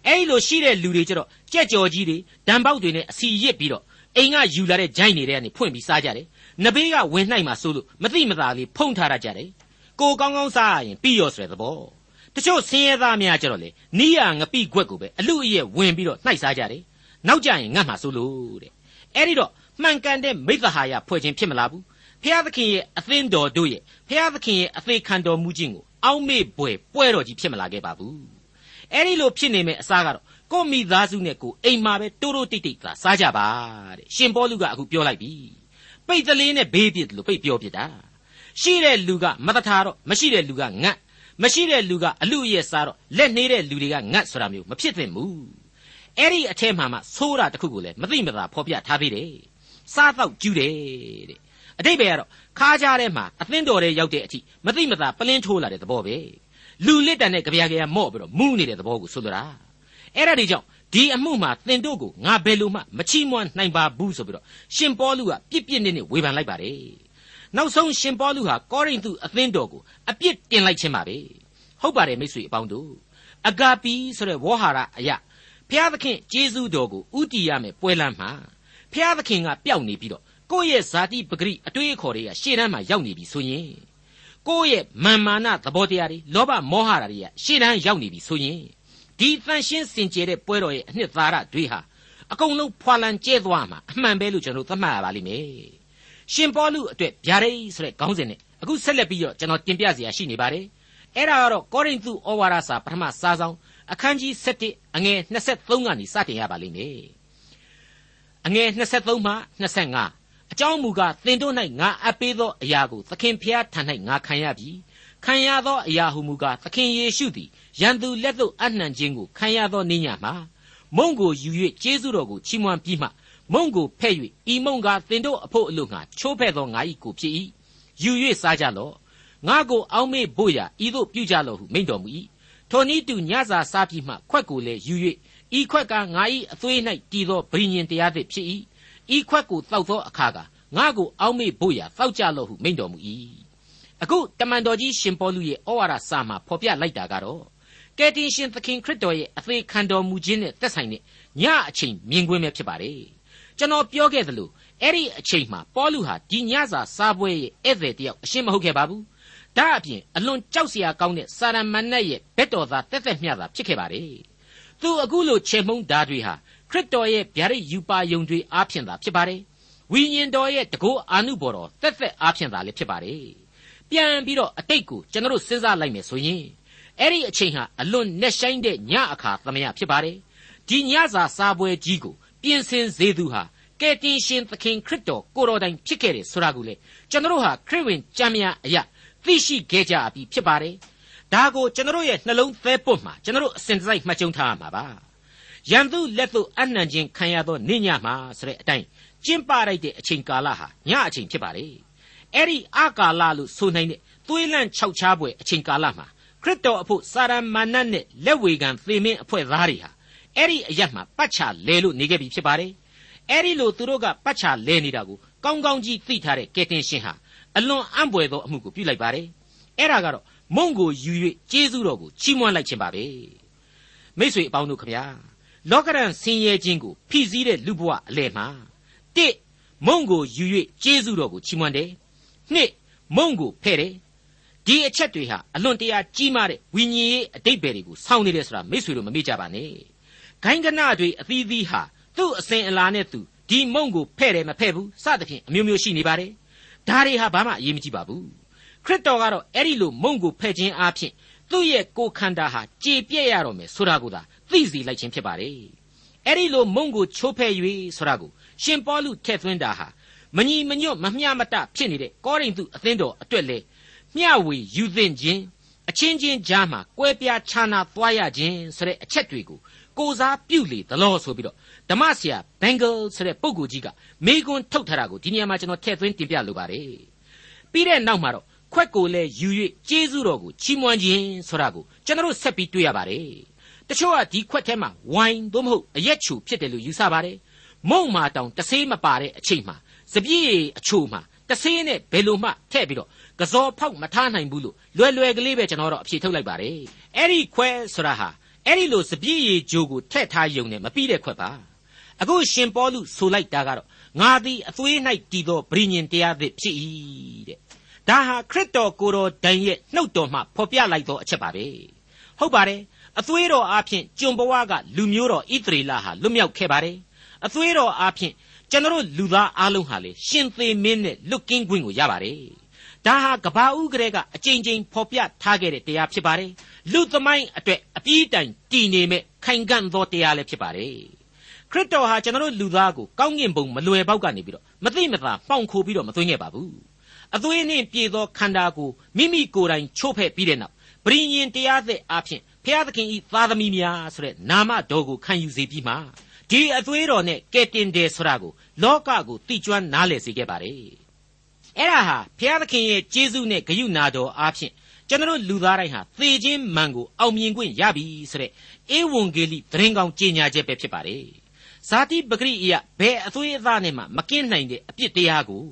အဲ့လိုရှိတဲ့လူတွေကျတော့ကြက်ကြော်ကြီးတွေဒံပေါက်တွေနဲ့အစီရစ်ပြီးတော့အိမ်ကယူလာတဲ့ဂျိုင်းတွေထဲကနေဖွင့်ပြီးစားကြတယ်နဘေးကဝင်နှိုက်မှာစိုးလို့မသိမသာလေးဖုံးထားရကြတယ်ကိုကောင်းကောင်းစားရရင်ပြီးရောဆိုတဲ့သဘောတချို့ဆင်းရဲသားများကျတော့လေနီးရငပိခွက်ကိုပဲအလူအယက်ဝင်ပြီးတော့နှိုက်စားကြတယ်နောက်ကြရင်ငတ်မှာစိုးလို့တဲ့အဲ့ဒီတော့မှန်ကန်တဲ့မိသဟာယဖွဲ့ခြင်းဖြစ်မလာဘူး ဖျားသခင်ရဲ့အသင်းတော်တို့ရဲ့ဖျားသခင်ရဲ့အသေးခံတော်မူခြင်းကိုအောက်မေ့ပွဲပွဲတော်ကြီးဖြစ်မလာခဲ့ပါဘူးအဲ့ဒီလိုဖြစ်နေမဲ့အစားကတော့ကိုမိသားစုနဲ့ကိုအိမ်မှာပဲတိုးတိုးတိတ်တိတ်သာစားကြပါတဲ့ရှင်ပေါလုကအခုပြောလိုက်ပြီပိတ်တလေးနဲ့ဘေးပြစ်လို့ပိတ်ပြောပြတာရှိတဲ့လူကမတထာတော့မရှိတဲ့လူကငတ်မရှိတဲ့လူကအလူအယက်စားတော့လက်နေတဲ့လူတွေကငတ်ဆိုတာမျိုးမဖြစ်သင့်ဘူးအဲ့ဒီအထဲမှာမှဆိုးတာတခုကိုလည်းမသိမသာဖော်ပြထားသေးတယ်စားတော့ကျူးတယ်တဲ့ အတိတ်ပဲကတော့ခါးကြားထဲမှာအသင်းတော်ထဲရောက်တဲ့အထိမသိမသာပလင်းထိုးလာတဲ့သဘောပဲလူလစ်တန်တဲ့ကြပြားကြရမော့ပြီးတော့မူးနေတဲ့သဘောကိုဆိုလိုတာအဲ့ဒါဒီကြောင့်ဒီအမှုမှာသင်တို့ကိုငါဘယ်လိုမှမချီးမွမ်းနိုင်ပါဘူးဆိုပြီးတော့ရှင်ပေါလုကပြစ်ပြစ်နဲ့နဲ့ဝေဖန်လိုက်ပါတယ်နောက်ဆုံးရှင်ပေါလုဟာကောရိန္သုအသင်းတော်ကိုအပြစ်တင်လိုက်ခြင်းပါပဲဟုတ်ပါတယ်မိတ်ဆွေအပေါင်းတို့အဂါပီဆိုတဲ့ဝေါဟာရအရာဖျားသခင်ဂျေဇုတော်ကိုဥတီရမယ်ပွဲလမ်းမှာဖျားသခင်ကပျောက်နေပြီးတော့ ကိုယ့်ရဲ့ဇာတိပဂရိအတွေးအခေါ်တွေကရှေ့တန်းမှာရောက်နေပြီဆိုရင်ကိုယ့်ရဲ့မာမာနသဘောတရားတွေလောဘမောဟတာတွေကရှေ့တန်းရောက်နေပြီဆိုရင်ဒီတန်ရှင်းစင်ကြယ်တဲ့ပွဲတော်ရဲ့အနှစ်သာရတွေဟာအကုန်လုံးဖွာလန်ကျဲသွားမှာအမှန်ပဲလို့ကျွန်တော်သတ်မှတ်ရပါလိမ့်မယ်ရှင်ပေါလုအတွက်ဗျာဒိတ်ဆိုတဲ့ခေါင်းစဉ်နဲ့အခုဆက်လက်ပြီးတော့ကျွန်တော်တင်ပြเสียရှိနေပါတယ်အဲ့ဒါကတော့ကောရိန္သုဩဝါဒစာပထမစာဆောင်အခန်းကြီး7အငယ်23ကနေစတင်ရပါလိမ့်မယ်အငယ်23မှ25 အကြောင်းမူကားသင်တို့၌ငါအပ်ပေးသောအရာကိုသခင်ဖျားထံ၌ငါခံရပြီခံရသောအရာဟုမူကားသခင်ယေရှုသည်ရန်သူလက်သို့အနှံခြင်းကိုခံရသောနေ့ညမှာမုံကိုယူ၍ကျေးဇူးတော်ကိုချီးမွမ်းပြီးမှမုံကိုဖဲ့၍ဤမုံကသင်တို့အဖို့အလို့ငါချိုးဖဲ့သောငါ၏ကိုဖြစ်၏ယူ၍စားကြလော့ငါကိုအောင်းမေ့ဖို့ရာဤသို့ပြုကြလော့ဟုမိန့်တော်မူ၏ထိုနည်းတူညစာစားပြီးမှခွက်ကိုလည်းယူ၍ဤခွက်ကငါ၏အသွေး၌တည်သောဗြိညင်တရားသစ်ဖြစ်၏ ဤခွက်ကိုတောက်သောအခါကငါကိုအောင်းမေ့ဖို့ရာတောက်ကြလော့ဟုမိန့်တော်မူ၏အခုတမန်တော်ကြီးရှင်ပေါလုရဲ့ဩဝါဒစာမှာဖော်ပြလိုက်တာကတော့ကယ်တင်ရှင်သခင်ခရစ်တော်ရဲ့အသေးခံတော်မူခြင်းနဲ့သက်ဆိုင်တဲ့ညအချိန်မြင်ကွင်းပဲဖြစ်ပါတယ်ကျွန်တော်ပြောခဲ့သလိုအဲ့ဒီအချိန်မှာပေါလုဟာဒီညစာစားပွဲရဲ့ဧည့်သည်တယောက်အရှင်းမဟုတ်ခဲ့ပါဘူးဒါအပြင်အလွန်ကြောက်စရာကောင်းတဲ့စာရမဏေရဲ့ဘက်တော်သားတက်တက်မျှတာဖြစ်ခဲ့ပါတယ်သူအခုလိုချေမှုန်းဓာတွေဟာခ ရစ်တော်ရဲ့ဗျာဒိတ်ယူပါယုံတွေအားဖြင့်သာဖြစ်ပါတယ်ဝိညာဉ်တော်ရဲ့တကောအာနုဘော်တော်တက်တက်အားဖြင့်သာလည်းဖြစ်ပါတယ်ပြန်ပြီးတော့အတိတ်ကိုကျွန်တော်စဉ်းစားလိုက်မယ်ဆိုရင်အဲ့ဒီအချိန်ဟာအလွန်နဲ့ဆိုင်တဲ့ညအခါသမယဖြစ်ပါတယ်ဒီညစာစားပွဲကြီးကိုပြင်ဆင်စေသူဟာကယ်တင်ရှင်သခင်ခရစ်တော်ကိုတော်တိုင်ဖြစ်ခဲ့တယ်ဆိုတာကိုလေကျွန်တော်ဟာခရစ်ဝင်ကြံများအရာသိရှိခဲ့ကြပြီဖြစ်ပါတယ်ဒါကိုကျွန်တော်ရဲ့နှလုံးသဲပွတ်မှာကျွန်တော်အစဉ်တစိုက်မှတ်ကျုံထားရမှာပါ ရန်သူလက်သို့အနှံခြင်းခံရသောနေ့ညမှာဆိုတဲ့အတိုင်းကျင့်ပလိုက်တဲ့အချိန်ကာလဟာညအချိန်ဖြစ်ပါလေအဲ့ဒီအကာလလို့ဆိုနိုင်တဲ့သွေးလန့်ခြောက်ခြားပွဲအချိန်ကာလမှာခရစ်တော်အဖို့စာရမဏတ်နဲ့လက်ဝေခံသေမင်းအဖွဲ့သားတွေဟာအဲ့ဒီအရက်မှာပတ်ချလဲလို့နေခဲ့ပြီဖြစ်ပါတယ်အဲ့ဒီလိုသူတို့ကပတ်ချလဲနေတာကိုကောင်းကောင်းကြီးသိထားတဲ့ကယ်တင်ရှင်ဟာအလွန်အံ့ဖွယ်သောအမှုကိုပြုလိုက်ပါတယ်အဲ့ဒါကတော့မုံကိုယူ၍ကျေးဇူးတော်ကိုချီးမွမ်းလိုက်ခြင်းပါပဲမိတ်ဆွေအပေါင်းတို့ခမညာ လောကရန်ဆင်းရဲခြင်းကိုဖိစည်းတဲ့လူဘဝအလယ်မှာတစ်မုံကိုယူ၍ကျေးဇူးတော်ကိုချီးမွမ်းတယ်နှစ်မုံကိုဖဲ့တယ်ဒီအချက်တွေဟာအလွန်တရာကြီးမားတဲ့ဝိညာဉ်ရေးအတိတ်ပဲတွေကိုစောင့်နေတယ်ဆိုတာမိတ်ဆွေတို့မမေ့ကြပါနဲ့ဂိုင်းကနတွေအသီးသီးဟာသူ့အစဉ်အလာနဲ့သူဒီမုံကိုဖဲ့တယ်မဖဲ့ဘူးစသဖြင့်အမျိုးမျိုးရှိနေပါတယ်ဒါတွေဟာဘာမှအရေးမကြီးပါဘူးခရစ်တော်ကတော့အဲ့ဒီလိုမုံကိုဖဲ့ခြင်းအပြင်သူ့ရဲ့ကိုယ်ခန္ဓာဟာကြေပြက်ရတော့မယ်ဆိုတာကိုသာ သိစေလိုက်ခြင်းဖြစ်ပါတယ်အဲ့ဒီလိုမုံကိုချိုးဖဲ့၍ဆိုတာကိုရှင်ပေါလုထည့်သွင်းတာဟာမညီမညွတ်မမျှမတဖြစ်နေတဲ့ကောရိန္သုအသင်းတော်အတွက်လေမျှဝေယူသင့်ခြင်းအချင်းချင်းကြားမှာကွဲပြားခြားနာသွားရခြင်းဆိုတဲ့အချက်တွေကိုကိုစားပြုလေသလောဆိုပြီးတော့ဓမ္မဆရာဘင်္ဂယ်ဆိုတဲ့ပုဂ္ဂိုလ်ကြီးကမေကွန်းထုတ်ထားတာကိုဒီနေရာမှာကျွန်တော်ထည့်သွင်းတင်ပြလိုပါတယ်ပြီးတဲ့နောက်မှာတော့ခွက်ကိုလည်းယူ၍ကျေးဇူးတော်ကိုချီးမွမ်းခြင်းဆိုတာကိုကျွန်တော်ဆက်ပြီးတွေ့ရပါတယ် တချို့ကဒီခွက်ထဲမှာဝိုင်သို့မဟုတ်အရက်ချူဖြစ်တယ်လို့ယူဆပါတယ်မုံမာတောင်တဆေးမပါတဲ့အချိန်မှာစပြည့်အချိုမှာတဆေးနဲ့ဘယ်လိုမှထည့်ပြီးတော့ကစောဖောက်မထားနိုင်ဘူးလို့လွယ်လွယ်ကလေးပဲကျွန်တော်တော့အဖြေထုတ်လိုက်ပါတယ်အဲ့ဒီခွဲဆိုတာဟာအဲ့ဒီလိုစပြည့်ရည်ဂျိုကိုထည့်ထားယုံနဲ့မပြီးတဲ့ခွက်ပါအခုရှင်ပေါလုဆိုလိုက်တာကတော့ငါသည်အသွေး၌တည်သောဗြိညင်တရားသစ်ဖြစ်၏တဲ့ဒါဟာခရစ်တော်ကိုယ်တော်တိုင်ရဲ့နှုတ်တော်မှဖော်ပြလိုက်သောအချက်ပါပဲဟုတ်ပါတယ် အသွေးတော်အားဖြင့်ကျွန်ဘဝကလူမျိုးတော်ဣသရေလဟာလွတ်မြောက်ခဲ့ပါတယ်အသွေးတော်အားဖြင့်ကျွန်တော်လူသားအလုံးဟာလေရှင်သေမင်းနဲ့လွတ်ကင်းခွင့်ကိုရပါတယ်ဒါဟာကဘာဦးကလေးကအကြိမ်ကြိမ်ဖော်ပြထားခဲ့တဲ့တရားဖြစ်ပါတယ်လူသမိုင်းအတွက်အပြည့်တိုင်တည်နေမဲ့ခိုင်ခံ့သောတရားလည်းဖြစ်ပါတယ်ခရစ်တော်ဟာကျွန်တော်လူသားကိုကောင်းကင်ဘုံမလွယ်ပေါက်ကနေပြီးတော့မသိမသာပေါင်ခိုးပြီးတော့မသွင်းခဲ့ပါဘူးအသွေးနှင့်ပြေသောခန္ဓာကိုမိမိကိုယ်တိုင်ချိုးဖဲ့ပြီးတဲ့နောက်ပရိညင်တရားသစ်အဖြစ် ဖျားသခင်ဤသားသမီးများဆိုတဲ့နာမတော်ကိုခံယူစေပြီးမှဒီအသွေးတော်နဲ့ကဲတင်တယ်ဆိုတာကိုလောကကိုသိကျွမ်းနားလည်စေခဲ့ပါတယ်အဲ့ဒါဟာဖျားသခင်ရဲ့ကျေးဇူးနဲ့ဂရုဏာတော်အားဖြင့်ကျွန်တော်လူသားတိုင်းဟာသေခြင်းမှန်ကိုအောင်မြင်ခွင့်ရပြီဆိုတဲ့ဧဝံဂေလိသတင်းကောင်းကြေညာချက်ပဲဖြစ်ပါတယ်ဇာတိပဂရိအယဘယ်အသွေးအသားနဲ့မှမကင်းနိုင်တဲ့အပြစ်တရားကို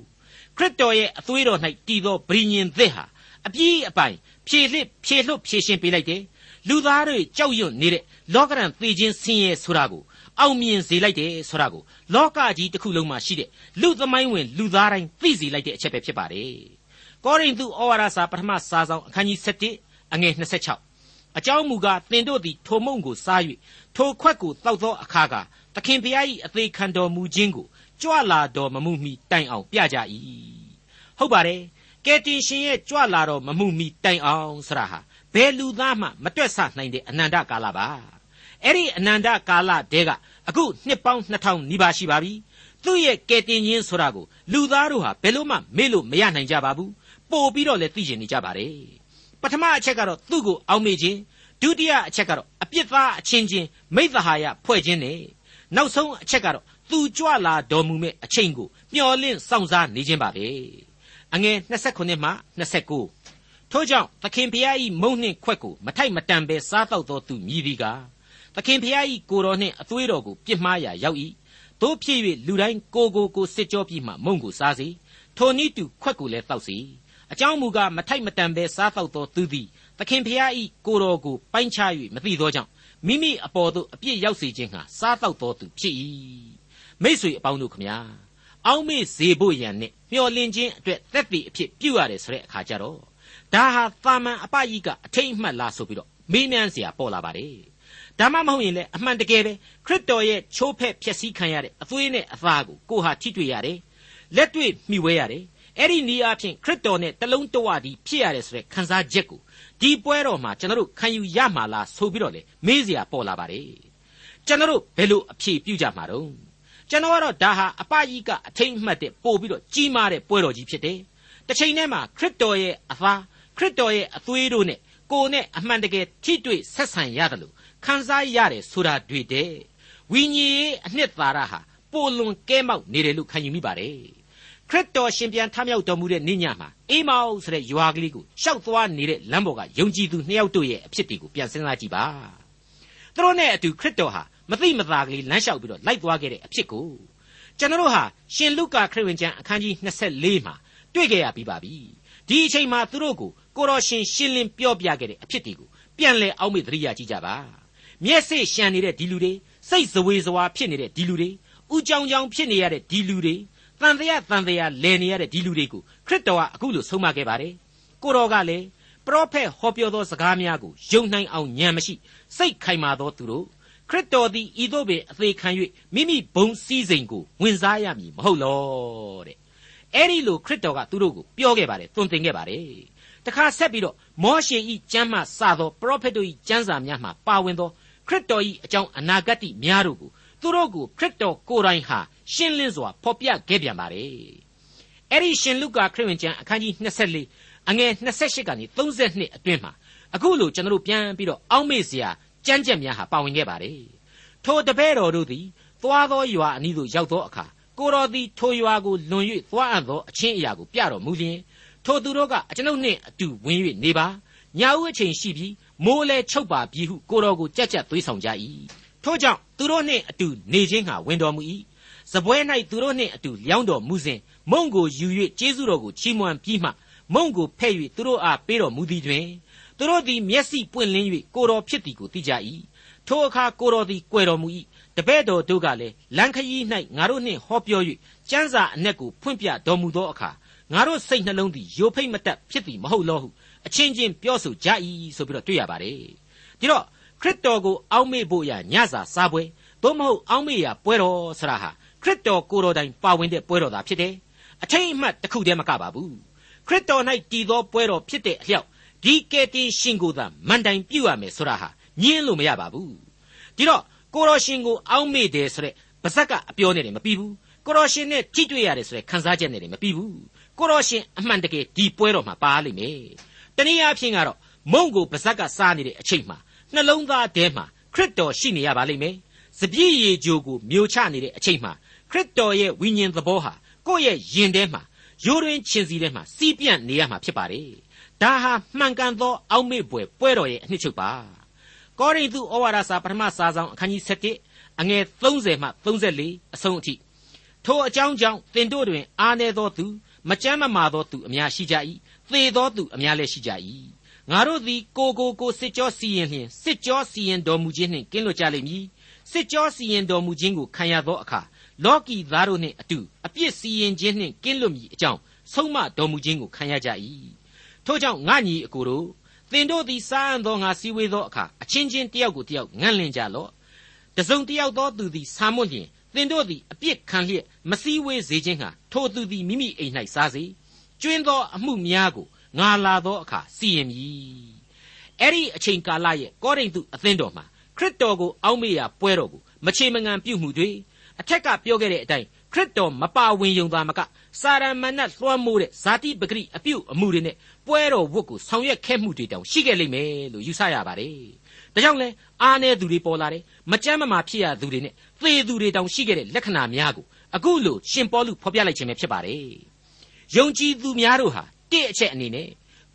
ခရစ်တော်ရဲ့အသွေးတော်၌တည်သောဗြိညင်သစ်ဟာအပြည့်အပိုင်ဖြည့်လစ်ဖြည့်လွတ်ဖြည့်ရှင်းပေးလိုက်တယ် လူသားတွေကြောက်ရွံ့နေတဲ့လောကရန်သေခြင်းဆင်းရဲဆိုတာကိုအောင်မြင်စေလိုက်တယ်ဆိုတာကိုလောကကြီးတစ်ခုလုံးမှာရှိတဲ့လူသမိုင်းဝင်လူသားတိုင်းသိစေလိုက်တဲ့အချက်ပဲဖြစ်ပါတယ်ကောရိန္သုဩဝါဒစာပထမစာဆောင်အခန်းကြီး7အငယ်26အကြောင်းမူကားသင်တို့သည်ထိုမုံကိုစား၍ထိုခွက်ကိုတောက်သောအခါကသခင်ဖျား၏အသေးခံတော်မူခြင်းကိုကြွလာတော်မမှုမီတိုင်အောင်ပြကြ၏ဟုတ်ပါတယ်ကယ်တင်ရှင်ရဲ့ကြွလာတော်မမှုမီတိုင်အောင်ဆရာဟာ ဘယ်လူသားမှမတွက်ဆနိုင်တဲ့အနန္တကာလပါအဲ့ဒီအနန္တကာလတဲကအခုနှစ်ပေါင်း2000နီးပါးရှိပါပြီသူ့ရဲ့ကယ်တင်ခြင်းဆိုတာကိုလူသားတို့ဟာဘယ်လို့မှမေ့လို့မရနိုင်ကြပါဘူးပို့ပြီးတော့လည်းသိကျင်နေကြပါတယ်ပထမအချက်ကတော့သူ့ကိုအောက်မေ့ခြင်းဒုတိယအချက်ကတော့အပြစ်သားအချင်းချင်းမိသဟာယဖွဲ့ခြင်းနဲ့နောက်ဆုံးအချက်ကတော့သူကြွလာတော်မူမဲ့အချိန်ကိုမျှော်လင့်စောင့်စားနေခြင်းပါပဲအငယ်29မှ29 ထို့ကြောင့်သခင်ဖျားဤမုံနှင့်ခွက်ကိုမထိုက်မတန်ပဲစားတော့သောသူမြည်သည်ကားသခင်ဖျားဤကိုတော်နှင့်အသွေးတော်ကိုပြစ်မှားရာရောက်၏တို့ဖြစ်၍လူတိုင်းကိုကိုကိုစစ်ကြောပြီးမှမုံကိုစားစေထိုနည်းတူခွက်ကိုလည်းတောက်စေအကြောင်းမူကားမထိုက်မတန်ပဲစားတော့သောသူသည်သခင်ဖျားဤကိုတော်ကိုပိုင်းခြား၍မသိသောကြောင့်မိမိအပေါ်သို့အပြစ်ရောက်စေခြင်းဟာစားတော့သောသူဖြစ်၏မိษွေအပေါင်းတို့ခမညာအောက်မေ့စေဖို့ရန်နဲ့မျော်လင့်ခြင်းအတွက်သက်တည်အဖြစ်ပြုရတယ်ဆိုတဲ့အခါကျတော့ ဒါဟာသာမန်အပယိကအထိတ်အမှတ်လားဆိုပြီးတော့မေးမြန်းစရာပေါ်လာပါတယ်ဒါမှမဟုတ်ရင်လည်းအမှန်တကယ်ပဲခရစ်တော်ရဲ့ချိုးဖက်ဖြစ်စည်းခံရတဲ့အသွေးနဲ့အသားကိုကိုဟာထိတွေ့ရတယ်လက်တွေ့မှီဝဲရတယ်အဲ့ဒီနေရာဖြင့်ခရစ်တော်နဲ့တလုံးတဝတည်းဖြစ်ရတယ်ဆိုတဲ့ခံစားချက်ကိုဒီပွဲတော်မှာကျွန်တော်တို့ခံယူရမှာလားဆိုပြီးတော့လေမေးစရာပေါ်လာပါတယ်ကျွန်တော်တို့ဘယ်လိုအဖြေပြုကြမှာတုန်းကျွန်တော်ကတော့ဒါဟာအပယိကအထိတ်အမှတ်တဲ့ပို့ပြီးတော့ကြီးမားတဲ့ပွဲတော်ကြီးဖြစ်တယ်တစ်ချိန်တည်းမှာခရစ်တော်ရဲ့အသား ခရစ်တော်ရဲ့အသွေးတို့နဲ့ကိုယ်နဲ့အမှန်တကယ်ထိတွေ့ဆက်ဆံရတယ်လို့ခံစားရတယ်ဆိုတာတွေ့တဲ့ဝိညာဉ်ရေးအနှစ်သာရဟာပိုလွန်ကဲမောက်နေတယ်လို့ခံယူမိပါတယ်ခရစ်တော်ရှင်ပြန်ထမြောက်တော်မူတဲ့နေ့ညမှာအေးမောက်ဆိုတဲ့ရွာကလေးကိုရှောက်သွားနေတဲ့လမ်းပေါ်ကယုံကြည်သူနှစ်ယောက်တို့ရဲ့အဖြစ်တွေကိုပြန်စဉ်းစားကြည့်ပါသူတို့နဲ့အတူခရစ်တော်ဟာမသိမသာကလေးလမ်းလျှောက်ပြီးတော့လိုက်သွားခဲ့တဲ့အဖြစ်ကိုကျွန်တော်တို့ဟာရှင်လုကာခရစ်ဝင်ကျမ်းအခန်းကြီး24မှာတွေ့ကြရပြီးပါပြီဒီအချိန်မှာသူတို့ကို ကိုတော်ရှင်ရှင်းလင်းပြောပြခဲ့တဲ့အဖြစ်တွေကိုပြန်လဲအောက်မေ့သတိရကြည့်ကြပါမျက်စိရှံနေတဲ့ဒီလူတွေစိတ်ဇဝေဇဝါဖြစ်နေတဲ့ဒီလူတွေဥကြောင်ကြောင်ဖြစ်နေရတဲ့ဒီလူတွေတန်တရားတန်တရားလည်နေရတဲ့ဒီလူတွေကိုခရစ်တော်ကအခုလိုဆုံးမခဲ့ပါတယ်ကိုတော်ကလည်းပရောဖက်ဟောပြောသောစကားများကိုယုံနိုင်အောင်ဉာဏ်မရှိစိတ်ခိုင်မာသောသူတို့ခရစ်တော်သည်ဤသို့ပင်အသေးခံ၍မိမိဘုံစည်းစိမ်ကိုဝင်စားရမည်မဟုတ်လောတဲ့အဲ့ဒီလိုခရစ်တော်ကသူတို့ကိုပြောခဲ့ပါတယ်သွန်သင်ခဲ့ပါတယ် တခါဆက်ပြီးတော့မောရှေဤကျမ်းမှစသောပရောဖက်တို့ဤကျမ်းစာများမှပါဝင်သောခရစ်တော်ဤအကြောင်းအနာဂတ်များတို့ကိုသူတို့ကိုခရစ်တော်ကိုယ်တိုင်ဟာရှင်းလင်းစွာဖော်ပြခဲ့ပြန်ပါတယ်အဲ့ဒီရှင်လုကာခရစ်ဝင်ကျမ်းအခန်းကြီး24အငယ်28ကနေ32အတွင်းမှာအခုလိုကျွန်တော်တို့ပြန်ပြီးတော့အောက်မေ့စရာကြမ်းကြက်များဟာပါဝင်ခဲ့ပါတယ်ထိုတပည့်တော်တို့သည်သွားသောရွာအနီးသို့ရောက်သောအခါကိုတော်သည်ထိုရွာကိုလွန်၍သွားအပ်သောအချင်းအရာကိုပြတော်မူလျင် ထိုသူတို့ကအကျွန်ုပ်နှင့်အတူဝင်၍နေပါညာဦးအချိန်ရှိပြီးမိုးလဲချုပ်ပါပြီဟုကိုတော်ကိုကြက်ကြက်သွေးဆောင်ကြ၏ထို့ကြောင့်သူတို့နှင့်အတူနေခြင်းဟာဝင်တော်မူ၏စပွဲ၌သူတို့နှင့်အတူလျောင်းတော်မူစဉ်မုံကိုယူ၍ကျေးဇူးတော်ကိုချီးမွမ်းပြီးမှမုံကိုဖဲ့၍သူတို့အားပေးတော်မူသည်တွင်သူတို့သည်မျက်စိပွင့်လင်း၍ကိုတော်ဖြစ်သည်ကိုသိကြ၏ထိုအခါကိုတော်သည်ကြွယ်တော်မူ၏တပည့်တော်တို့ကလည်းလန်ခရီး၌ငါတို့နှင့်ဟောပြော၍ကျမ်းစာအ내ကိုဖွင့်ပြတော်မူသောအခါ ငါတို့စိတ်နှလုံးသည်ယိုဖိတ်မတတ်ဖြစ်သည်မဟုတ်လောဟုအချင်းချင်းပြောဆိုကြ၏ဆိုပြီးတော့တွေ့ရပါတယ်ဒီတော့ခရစ်တော်ကိုအောက်မေ့ဖို့ရညစာစားပွဲသို့မဟုတ်အောက်မေ့ရပွဲတော်ဆရာဟာခရစ်တော်ကိုယ်တော်တိုင်ပါဝင်တဲ့ပွဲတော်သာဖြစ်တယ်အထိတ်အမှတ်တစ်ခုတည်းမကပါဘူးခရစ်တော်၌တည်သောပွဲတော်ဖြစ်တဲ့အလျောက်ဒီကယ်တင်ရှင်ကိုသာမန်တိုင်ပြုတ်ရမယ်ဆိုတာဟာညင်းလို့မရပါဘူးဒီတော့ကိုတော်ရှင်ကိုအောက်မေ့တယ်ဆိုတဲ့ပါဇက်ကအပြောနဲ့လည်းမပြီးဘူးကိုတော်ရှင်နဲ့ထိတွေ့ရတယ်ဆိုတဲ့ခံစားချက်နဲ့လည်းမပြီးဘူး ကိုတော်ရှင်အမှန်တကယ်ဒီပွဲတော်မှာပါလိမ့်မယ်တနည်းအားဖြင့်ကတော့မုံကိုပါဇက်ကစားနေတဲ့အချိန်မှာနှလုံးသားထဲမှာခရစ်တော်ရှိနေရပါလိမ့်မယ်စပြည့်ရည်ကြိုကိုမျိုးချနေတဲ့အချိန်မှာခရစ်တော်ရဲ့ဝိညာဉ်သဘောဟာကိုယ့်ရဲ့ယင်ထဲမှာရိုးရင်းချင်းစီထဲမှာစီးပြန့်နေရမှာဖြစ်ပါတယ်ဒါဟာမှန်ကန်သောအောက်မေ့ပွဲပွဲတော်ရဲ့အနှစ်ချုပ်ပါကောရိန္သုဩဝါဒစာပထမစာဆောင်အခန်းကြီး7အငယ်30မှ34အဆုံးအထိထိုအကြောင်းကြောင့်သင်တို့တွင် အာနေသောသူ မကြမ်းမမာသောသူအများရှိကြ၏သေသောသူအများလည်းရှိကြ၏ငါတို့သည်ကိုကိုကိုစစ်ကြောစီရင်လျင်စစ်ကြောစီရင်တော်မူခြင်းနှင့်ကင်းလွတ်ကြလိမ့်မည်စစ်ကြောစီရင်တော်မူခြင်းကိုခံရသောအခါလောကီသားတို့နှင့်အတူအပြစ်စီရင်ခြင်းနှင့်ကင်းလွတ်မည်အကြောင်းဆုံးမတော်မူခြင်းကိုခံရကြ၏ထို့ကြောင့်ငါညီအကိုတို့သင်တို့သည်စားအံ့သောငါစည်းဝေးသောအခါအချင်းချင်းတယောက်ကိုတယောက်ငန့်လင့်ကြလော့တစုံတယောက်သောသူသည်ဆာမွတ်လျင် သင်တို့သည်အပြစ်ခံလျက်မစည်းဝေးစေခြင်းဟာထိုသူသည်မိမိအိမ်၌စားစေကျွင်းသောအမှုများကိုငါလာသောအခါစီရင်မည်အဲ့ဒီအချိန်ကာလရဲ့ကောရိန္သုအသင်းတော်မှာခရစ်တော်ကိုအောက်မေ့ရာပွဲတော်ကိုမချေမငံပြုမှုတွေအထက်ကပြောခဲ့တဲ့အတိုင်းခရစ်တော်မပါဝင်ယုံသားမကစာရမဏတ်လွှမ်းမိုးတဲ့ဇာတိပဂရိအပြုအမှုတွေနဲ့ပွဲတော်ဝတ်ကိုဆောင်ရွက်ခဲ့မှုတွေတောင်ရှိခဲ့လိမ့်မယ်လို့ယူဆရပါတယ်။ဒါကြောင့်လဲအားနည်းသူတွေပေါ်လာတယ်မကြမ်းမမာဖြစ်ရသူတွေနဲ့ သေသူတွေတောင်ရှိခဲ့တဲ့လက္ခဏာများကိုအခုလိုရှင်ပေါလုဖော်ပြလိုက်ခြင်းပဲဖြစ်ပါတယ်။ယုံကြည်သူများတို့ဟာတစ်အချက်အနေနဲ့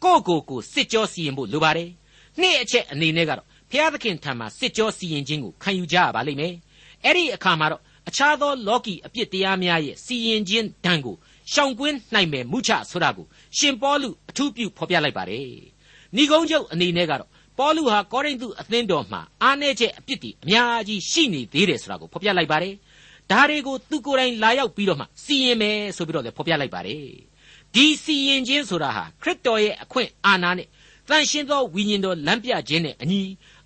ကိုယ့်ကိုယ်ကိုစစ်ကြောစီရင်ဖို့လိုပါတယ်။နှစ်အချက်အနေနဲ့ကတော့ဘုရားသခင်ထံမှာစစ်ကြောစီရင်ခြင်းကိုခံယူကြရပါလိမ့်မယ်။အဲ့ဒီအခါမှာတော့အခြားသောလောကီအပြစ်တရားများရဲ့စီရင်ခြင်းဒဏ်ကိုရှောင်ကွင်းနိုင်မယ်မှုချဆိုတာကိုရှင်ပေါလုအထူးပြုဖော်ပြလိုက်ပါတယ်။ဏီကုန်းချုပ်အနေနဲ့ကတော့ ပေါလုဟာကောရိန္သုအသင်းတော်မှာအားနည်းချက်အပြစ်တွေအများကြီးရှိနေသေးတယ်ဆိုတာကိုဖော်ပြလိုက်ပါတယ်။ဒါတွေကိုသူကိုယ်တိုင်လာရောက်ပြီးတော့မှစီရင်မယ်ဆိုပြီးတော့လည်းဖော်ပြလိုက်ပါတယ်။ဒီစီရင်ခြင်းဆိုတာဟာခရစ်တော်ရဲ့အခွင့်အာဏာနဲ့တန်ရှင်းသောဝိညာဉ်တော်လမ်းပြခြင်းနဲ့အညီ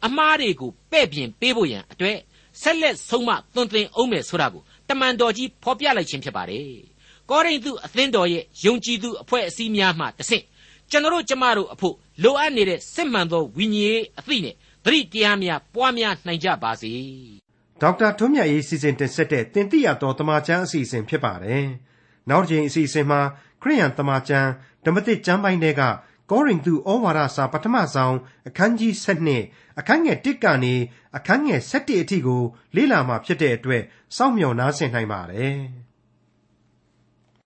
အမှားတွေကိုပဲ့ပြင်ပေးဖို့ရန်အတွက်ဆက်လက်ဆုံးမသွန်သင်အောင်မယ်ဆိုတာကိုတမန်တော်ကြီးဖော်ပြလိုက်ခြင်းဖြစ်ပါတယ်။ကောရိန္သုအသင်းတော်ရဲ့ယုံကြည်သူအဖွဲ့အစည်းများမှတဆင့် ကျွန်တော်ကျမတို့အဖို့လိုအပ်နေတဲ့စစ်မှန်သောဝိညာဉ်ရေးအသိနဲ့သတိတရားများပွားများနိုင်ကြပါစေ။ဒေါက်တာထွန်းမြတ်ရေးစီစဉ်တင်ဆက်တဲ့တင်ပြတော်တမချန်းအစီအစဉ်ဖြစ်ပါတယ်။နောက်တစ်ချိန်အစီအစဉ်မှာခရိယန်တမချန်းဓမ္မသစ်ကျမ်းပိုင်းတွေကကောရိန္သုဩဝါဒစာပထမဆုံးအခန်းကြီး7အခန်းငယ်1ကနေအခန်းငယ်7အထိကိုလေ့လာမှာဖြစ်တဲ့အတွက်စောင့်မျှော်နားဆင်နိုင်ပါတယ်။